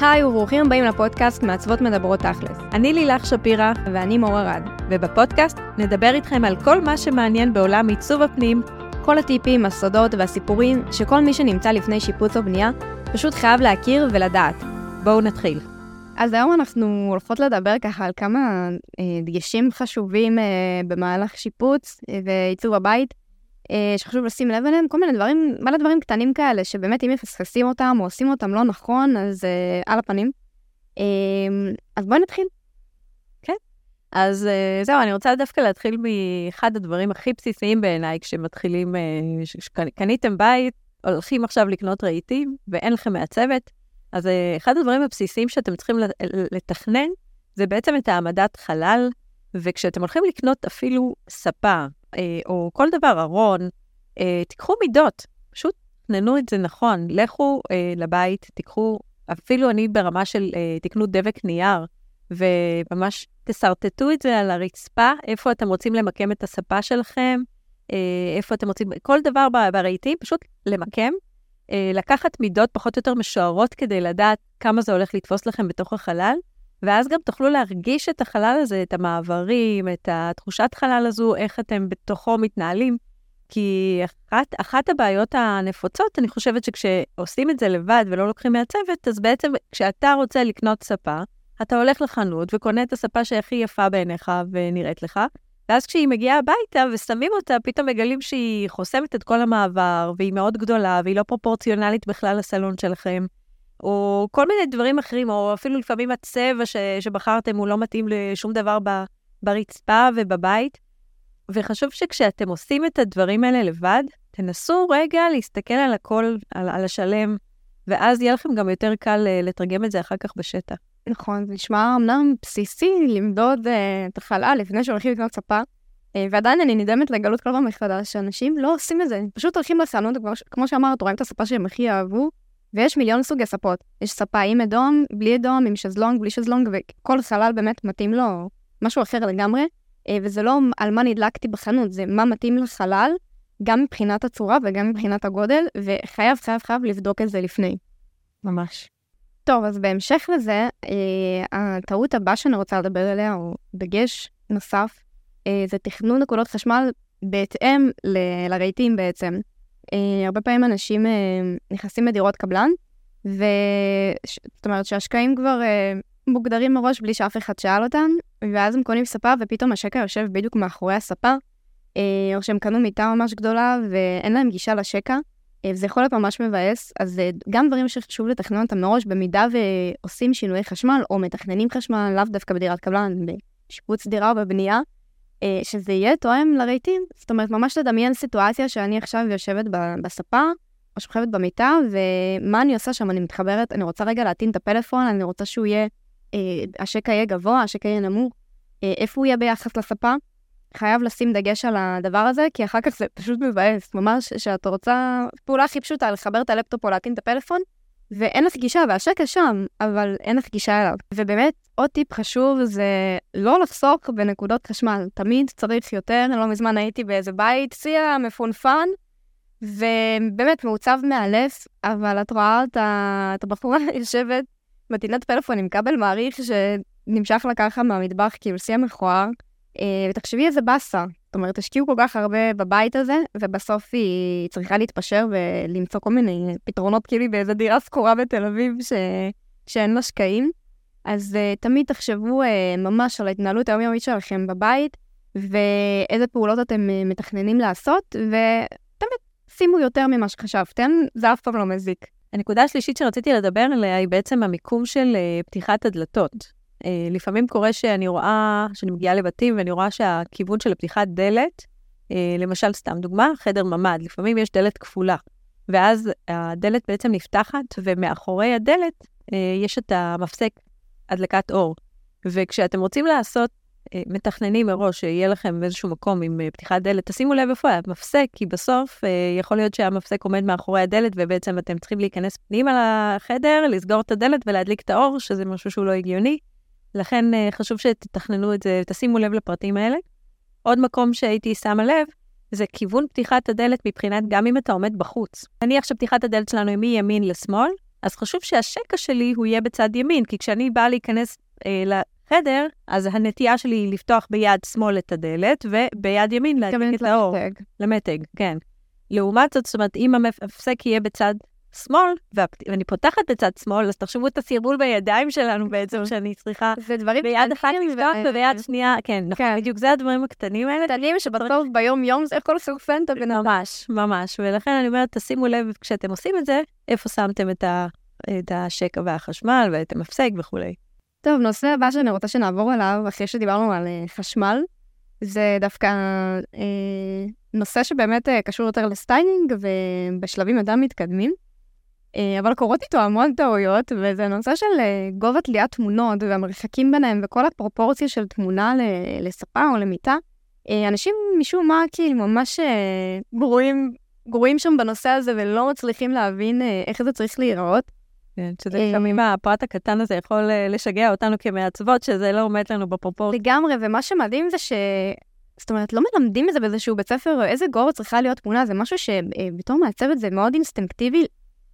היי וברוכים הבאים לפודקאסט מעצבות מדברות תכלס. אני לילך שפירא ואני מור ארד, ובפודקאסט נדבר איתכם על כל מה שמעניין בעולם עיצוב הפנים, כל הטיפים, הסודות והסיפורים שכל מי שנמצא לפני שיפוץ או בנייה פשוט חייב להכיר ולדעת. בואו נתחיל. אז היום אנחנו הולכות לדבר ככה על כמה אה, דגשים חשובים אה, במהלך שיפוץ אה, ועיצוב הבית, שחשוב לשים לב אליהם, כל מיני דברים, מלא דברים קטנים כאלה, שבאמת אם מפספסים אותם או עושים אותם לא נכון, אז אה, על הפנים. אה, אז בואי נתחיל. כן. אז אה, זהו, אני רוצה דווקא להתחיל מאחד הדברים הכי בסיסיים בעיניי, כשמתחילים, אה, שקניתם בית, הולכים עכשיו לקנות רהיטים, ואין לכם מעצבת, אז אה, אחד הדברים הבסיסיים שאתם צריכים לתכנן, זה בעצם את העמדת חלל, וכשאתם הולכים לקנות אפילו ספה, אה, או כל דבר, ארון, אה, תיקחו מידות, פשוט תכננו את זה נכון. לכו אה, לבית, תיקחו, אפילו אני ברמה של אה, תקנו דבק נייר, וממש תשרטטו את זה על הרצפה, איפה אתם רוצים למקם את הספה שלכם, אה, איפה אתם רוצים, כל דבר ברהיטים, פשוט למקם. אה, לקחת מידות פחות או יותר משוערות כדי לדעת כמה זה הולך לתפוס לכם בתוך החלל, ואז גם תוכלו להרגיש את החלל הזה, את המעברים, את התחושת חלל הזו, איך אתם בתוכו מתנהלים. כי אחת, אחת הבעיות הנפוצות, אני חושבת שכשעושים את זה לבד ולא לוקחים מהצוות, אז בעצם כשאתה רוצה לקנות ספה, אתה הולך לחנות וקונה את הספה שהכי יפה בעיניך ונראית לך, ואז כשהיא מגיעה הביתה ושמים אותה, פתאום מגלים שהיא חוסמת את כל המעבר, והיא מאוד גדולה, והיא לא פרופורציונלית בכלל לסלון שלכם. או כל מיני דברים אחרים, או אפילו לפעמים הצבע ש, שבחרתם הוא לא מתאים לשום דבר ב, ברצפה ובבית. וחשוב שכשאתם עושים את הדברים האלה לבד, תנסו רגע להסתכל על הכל, על, על השלם, ואז יהיה לכם גם יותר קל uh, לתרגם את זה אחר כך בשטח. נכון, זה נשמע אמנם בסיסי למדוד uh, את החלל לפני שהולכים לקנות ספה, uh, ועדיין אני נדהמת לגלות כל פעם מחדש שאנשים לא עושים את זה, פשוט הולכים לחנות, כמו שאמרת, רואים את הספה שהם הכי אהבו, ויש מיליון סוגי ספות. יש ספה עם אדום, בלי אדום, עם שזלונג, בלי שזלונג, וכל חלל באמת מתאים לו משהו אחר לגמרי. אה, וזה לא על מה נדלקתי בחנות, זה מה מתאים לחלל, גם מבחינת הצורה וגם מבחינת הגודל, וחייב, חייב, חייב לבדוק את זה לפני. ממש. טוב, אז בהמשך לזה, אה, הטעות הבאה שאני רוצה לדבר עליה, או דגש נוסף, אה, זה תכנון נקודות חשמל בהתאם ל- לרהיטים בעצם. אה, הרבה פעמים אנשים אה, נכנסים לדירות קבלן, וזאת אומרת שהשקעים כבר אה, מוגדרים מראש בלי שאף אחד שאל אותם, ואז הם קונים ספה ופתאום השקע יושב בדיוק מאחורי הספה, או שהם קנו מיטה ממש גדולה ואין להם גישה לשקע, וזה יכול להיות ממש מבאס, אז גם דברים שחשוב לתכנן אותם מראש, במידה ועושים שינויי חשמל, או מתכננים חשמל, לאו דווקא בדירת קבלן, בשיפוץ דירה או בבנייה, שזה יהיה תואם לרהיטים. זאת אומרת, ממש לדמיין סיטואציה שאני עכשיו יושבת בספה, או שוכבת במיטה, ומה אני עושה שם? אני מתחברת, אני רוצה רגע להטעין את הפלאפון, אני רוצה שהוא יהיה, אה, השקע יהיה גבוה, השקע יהיה נמוך, אה, איפה הוא יהיה ביחס לספה. חייב לשים דגש על הדבר הזה, כי אחר כך זה פשוט מבאס. ממש, שאת רוצה, פעולה הכי פשוטה, לחבר את הלפטופ או להטעין את הפלאפון, ואין לך גישה, והשקע שם, אבל אין לך גישה אליו. ובאמת, עוד טיפ חשוב זה לא לחסוך בנקודות חשמל. תמיד צריך יותר. לא מזמן הייתי באיזה בית, שיא מפונפן, ובאמת מעוצב מאלף, אבל את רואה את הבחורה יושבת מטעינת פלאפון עם כבל מעריך שנמשך לה ככה מהמטבח, כאילו שיא המכוער. אה, ותחשבי איזה באסה. זאת אומרת, השקיעו כל כך הרבה בבית הזה, ובסוף היא צריכה להתפשר ולמצוא כל מיני פתרונות, כאילו באיזה דירה שכורה בתל אביב ש... שאין לה שקעים. אז uh, תמיד תחשבו uh, ממש על ההתנהלות היומיומית שלכם בבית, ואיזה פעולות אתם uh, מתכננים לעשות, ותמיד שימו יותר ממה שחשבתם, זה אף פעם לא מזיק. הנקודה השלישית שרציתי לדבר עליה היא בעצם המיקום של uh, פתיחת הדלתות. אה, לפעמים קורה שאני רואה, שאני מגיעה לבתים ואני רואה שהכיוון של הפתיחת דלת, אה, למשל, סתם דוגמה, חדר ממ"ד, לפעמים יש דלת כפולה, ואז הדלת בעצם נפתחת, ומאחורי הדלת אה, יש את המפסק הדלקת אור. וכשאתם רוצים לעשות, מתכננים מראש שיהיה לכם איזשהו מקום עם פתיחת דלת, תשימו לב איפה המפסק, כי בסוף יכול להיות שהמפסק עומד מאחורי הדלת, ובעצם אתם צריכים להיכנס פנימה לחדר, לסגור את הדלת ולהדליק את האור, שזה משהו שהוא לא הגיוני. לכן אה, חשוב שתתכננו את זה, תשימו לב לפרטים האלה. עוד מקום שהייתי שמה לב, זה כיוון פתיחת הדלת מבחינת גם אם אתה עומד בחוץ. נניח שפתיחת הדלת שלנו היא מימין לשמאל, אז חשוב שהשקע שלי הוא יהיה בצד ימין, כי כשאני באה להיכנס אה, לחדר, אז הנטייה שלי היא לפתוח ביד שמאל את הדלת, וביד ימין להדליק את האור. למתג. למתג, כן. לעומת זאת, זאת אומרת, אם המפסק יהיה בצד שמאל, ואני פותחת בצד שמאל, אז תחשבו את הסרבול בידיים שלנו בעצם, שאני צריכה זה דברים ביד אחת לפתוח ו- וביד שנייה, כן, נכון, כן. בדיוק, זה הדברים הקטנים האלה. קטנים שבסוף ביום-יום זה לסרפן את הבן אדם. ממש, ממש. ולכן אני אומרת, תשימו לב כשאתם עושים את זה, איפה שמתם את, השקע והחשמל ואת המפסק וכולי. טוב, נושא הבא שאני רוצה שנעבור אליו, אחרי שדיברנו על אה, חשמל, זה דווקא אה, נושא שבאמת אה, קשור יותר לסטיילינג ובשלבים יותר מתקדמים, אה, אבל קורות איתו המון טעויות, וזה נושא של אה, גובה תליית תמונות והמרחקים ביניהם וכל הפרופורציה של תמונה לספה או למיטה. אה, אנשים משום מה כאילו ממש אה, גרועים, גרועים שם בנושא הזה ולא מצליחים להבין אה, איך זה צריך להיראות. כן, שזה אה, לפעמים הפרט הקטן הזה יכול אה, לשגע אותנו כמעצבות, שזה לא עומד לנו בפרופורציה. לגמרי, ומה שמדהים זה ש... זאת אומרת, לא מלמדים את זה באיזשהו בית ספר, איזה גובה צריכה להיות תמונה, זה משהו שבתור מעצבת זה מאוד אינסטינקטיבי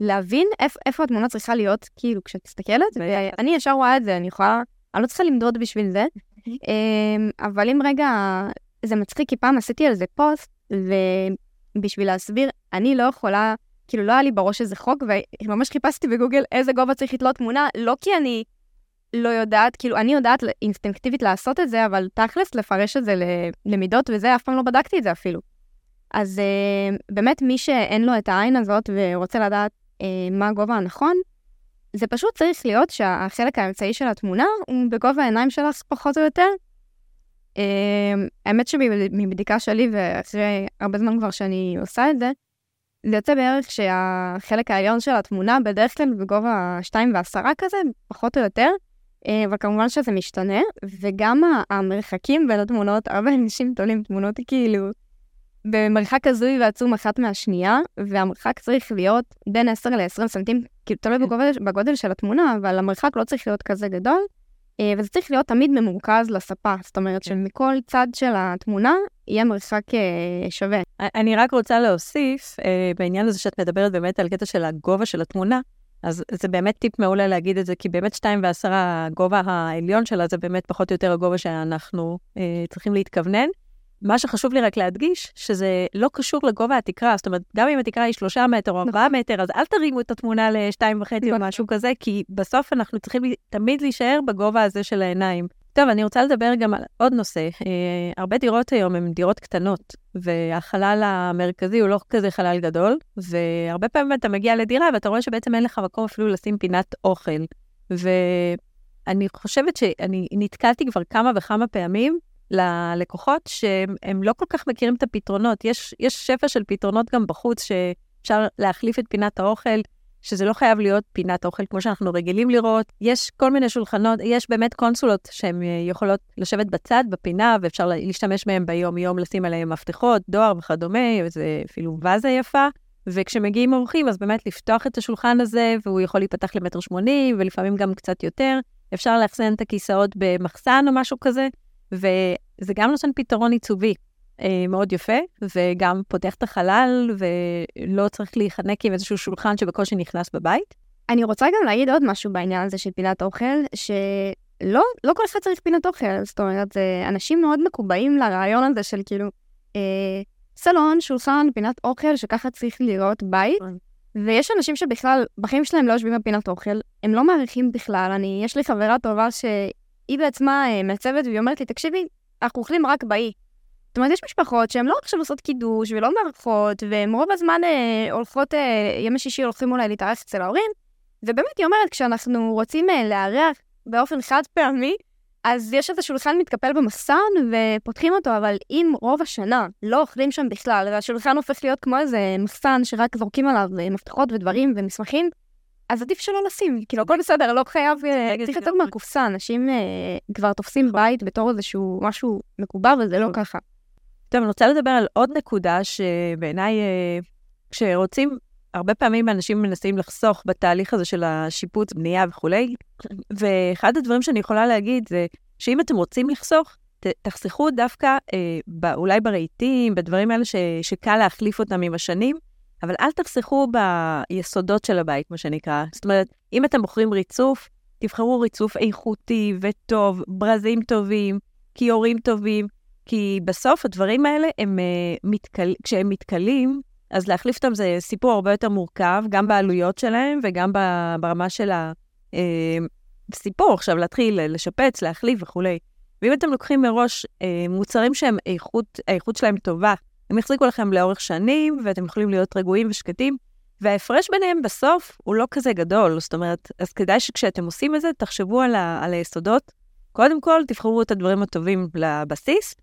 להבין איפ, איפה התמונה צריכה להיות, כאילו, כשאת מסתכלת, ואני ישר רואה את זה, אני יכולה, אני לא צריכה למדוד בשביל זה. אמ, אבל אם רגע, זה מצחיק, כי פעם עשיתי על זה פוסט, ובשביל להסביר, אני לא יכולה, כאילו, לא היה לי בראש איזה חוק, וממש חיפשתי בגוגל איזה גובה צריך לתלות תמונה, לא כי אני לא יודעת, כאילו, אני יודעת אינסטינקטיבית לעשות את זה, אבל תכלס לפרש את זה למידות וזה, אף פעם לא בדקתי את זה אפילו. אז אה, באמת, מי שאין לו את העין הזאת ורוצה לדעת מה הגובה הנכון, זה פשוט צריך להיות שהחלק האמצעי של התמונה הוא בגובה העיניים שלך פחות או יותר. אה, האמת שמבדיקה שלי, ואחרי הרבה זמן כבר שאני עושה את זה, זה יוצא בערך שהחלק העליון של התמונה בדרך כלל בגובה 2 ו-10 כזה, פחות או יותר, אה, אבל כמובן שזה משתנה, וגם המרחקים בין התמונות, הרבה אנשים תולים תמונות כאילו במרחק הזוי ועצום אחת מהשנייה, והמרחק צריך להיות בין 10 ל-20 סנטים, כאילו תלוי בגודל, בגודל של התמונה, אבל המרחק לא צריך להיות כזה גדול, אה, וזה צריך להיות תמיד ממורכז לספה, זאת אומרת שמכל צד של התמונה יהיה מרחק אה, שווה. אני רק רוצה להוסיף, אה, בעניין הזה שאת מדברת באמת על קטע של הגובה של התמונה, אז זה באמת טיפ מעולה להגיד את זה, כי באמת 2 ו-10, הגובה העליון שלה זה באמת פחות או יותר הגובה שאנחנו צריכים להתכוונן. מה שחשוב לי רק להדגיש, שזה לא קשור לגובה התקרה, זאת אומרת, גם אם התקרה היא 3 מטר או 4 מטר, אז אל תרימו את התמונה ל-2.5 או משהו כזה, כי בסוף אנחנו צריכים תמיד להישאר בגובה הזה של העיניים. טוב, אני רוצה לדבר גם על עוד נושא. אה, הרבה דירות היום הן דירות קטנות, והחלל המרכזי הוא לא כזה חלל גדול, והרבה פעמים אתה מגיע לדירה ואתה רואה שבעצם אין לך מקום אפילו לשים פינת אוכל. ואני חושבת שאני נתקלתי כבר כמה וכמה פעמים ללקוחות שהם לא כל כך מכירים את הפתרונות. יש, יש שפע של פתרונות גם בחוץ שאפשר להחליף את פינת האוכל. שזה לא חייב להיות פינת אוכל כמו שאנחנו רגילים לראות. יש כל מיני שולחנות, יש באמת קונסולות שהן אה, יכולות לשבת בצד, בפינה, ואפשר להשתמש מהן ביום-יום, לשים עליהן מפתחות, דואר וכדומה, איזה אפילו ואזה יפה. וכשמגיעים אורחים, אז באמת לפתוח את השולחן הזה, והוא יכול להיפתח למטר שמונים, ולפעמים גם קצת יותר. אפשר לאחסן את הכיסאות במחסן או משהו כזה, וזה גם נותן פתרון עיצובי. אה, מאוד יפה, וגם פותח את החלל, ולא צריך להיחנק עם איזשהו שולחן שבקושי נכנס בבית. אני רוצה גם להגיד עוד משהו בעניין הזה של פינת אוכל, שלא לא כל אחד צריך פינת אוכל, זאת אומרת, זה אנשים מאוד מקובעים לרעיון הזה של כאילו, אה, סלון, שולחן, פינת אוכל, שככה צריך לראות בית. ויש אנשים שבכלל, בחיים שלהם לא יושבים בפינת אוכל, הם לא מעריכים בכלל. אני, יש לי חברה טובה שהיא בעצמה אה, מעצבת, והיא אומרת לי, תקשיבי, אנחנו אוכלים רק באי. זאת אומרת, יש משפחות שהן לא עכשיו עושות קידוש ולא מארחות, והן רוב הזמן אה, הולכות, אה, ימי שישי הולכים אולי להתארח אצל ההורים, ובאמת היא אומרת, כשאנחנו רוצים אה, לארח באופן חד פעמי, אז יש איזה שולחן מתקפל במחסן ופותחים אותו, אבל אם רוב השנה לא אוכלים שם בכלל, והשולחן הופך להיות כמו איזה מחסן שרק זורקים עליו אה, מפתחות ודברים ומסמכים, אז עדיף שלא לשים, כאילו הכל בסדר, לא חייב, אה, צריך לצאת מהקופסה, אנשים אה, כבר תופסים בית בתור איזשהו משהו מקובע, וזה לא ככה. טוב, אני רוצה לדבר על עוד נקודה שבעיניי, אה, כשרוצים, הרבה פעמים אנשים מנסים לחסוך בתהליך הזה של השיפוץ, בנייה וכולי, ואחד הדברים שאני יכולה להגיד זה שאם אתם רוצים לחסוך, ת, תחסכו דווקא אה, ב, אולי ברהיטים, בדברים האלה ש, שקל להחליף אותם עם השנים, אבל אל תחסכו ביסודות של הבית, מה שנקרא. זאת אומרת, אם אתם בוחרים ריצוף, תבחרו ריצוף איכותי וטוב, ברזים טובים, כיורים טובים, כי בסוף הדברים האלה, הם, uh, מתקל... כשהם מתכלים, אז להחליף אותם זה סיפור הרבה יותר מורכב, גם בעלויות שלהם וגם ברמה של הסיפור, אה, עכשיו להתחיל לשפץ, להחליף וכולי. ואם אתם לוקחים מראש אה, מוצרים שהם איכות, האיכות שלהם טובה, הם יחזיקו לכם לאורך שנים, ואתם יכולים להיות רגועים ושקטים, וההפרש ביניהם בסוף הוא לא כזה גדול. זאת אומרת, אז כדאי שכשאתם עושים את זה, תחשבו על, ה, על היסודות. קודם כל, תבחרו את הדברים הטובים לבסיס,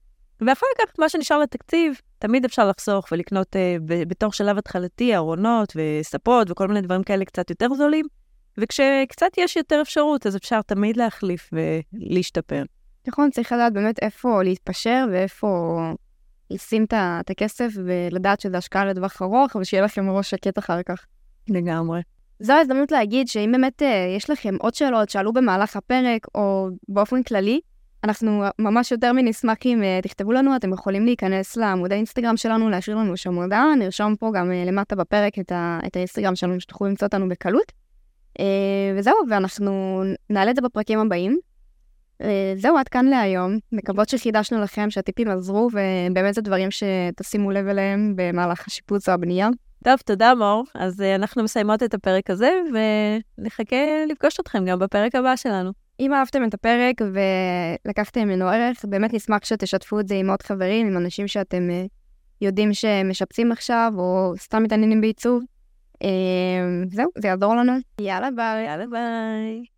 ואחר כך, מה שנשאר לתקציב, תמיד אפשר לחסוך ולקנות uh, בתור שלב התחלתי ארונות וספות וכל מיני דברים כאלה קצת יותר זולים, וכשקצת יש יותר אפשרות, אז אפשר תמיד להחליף ולהשתפר. נכון, צריך לדעת באמת איפה להתפשר ואיפה לשים את הכסף ולדעת שזה השקעה לטווח ארוך, אבל שיהיה לכם ראש שקט אחר כך. לגמרי. זו ההזדמנות להגיד שאם באמת אה, יש לכם עוד שאלות שעלו במהלך הפרק, או באופן כללי, אנחנו ממש יותר מנשמח אם uh, תכתבו לנו, אתם יכולים להיכנס לעמוד האינסטגרם שלנו, להשאיר לנו שם הודעה, נרשום פה גם uh, למטה בפרק את, ה, את האינסטגרם שלנו, שתוכלו למצוא אותנו בקלות. וזהו, ואנחנו נעלה את זה בפרקים הבאים. Uh, זהו, עד כאן להיום. מקוות שחידשנו לכם, שהטיפים עזרו, ובאמת זה דברים שתשימו לב אליהם במהלך השיפוץ או הבנייה. טוב, תודה מור. אז uh, אנחנו מסיימות את הפרק הזה, ונחכה לפגוש אתכם גם בפרק הבא שלנו. אם אהבתם את הפרק ולקחתם ממנו ערך, באמת נשמח שתשתפו את זה עם עוד חברים, עם אנשים שאתם uh, יודעים שמשפצים עכשיו, או סתם מתעניינים בעיצוב. זהו, זה יעזור לנו. יאללה ביי. יאללה ביי.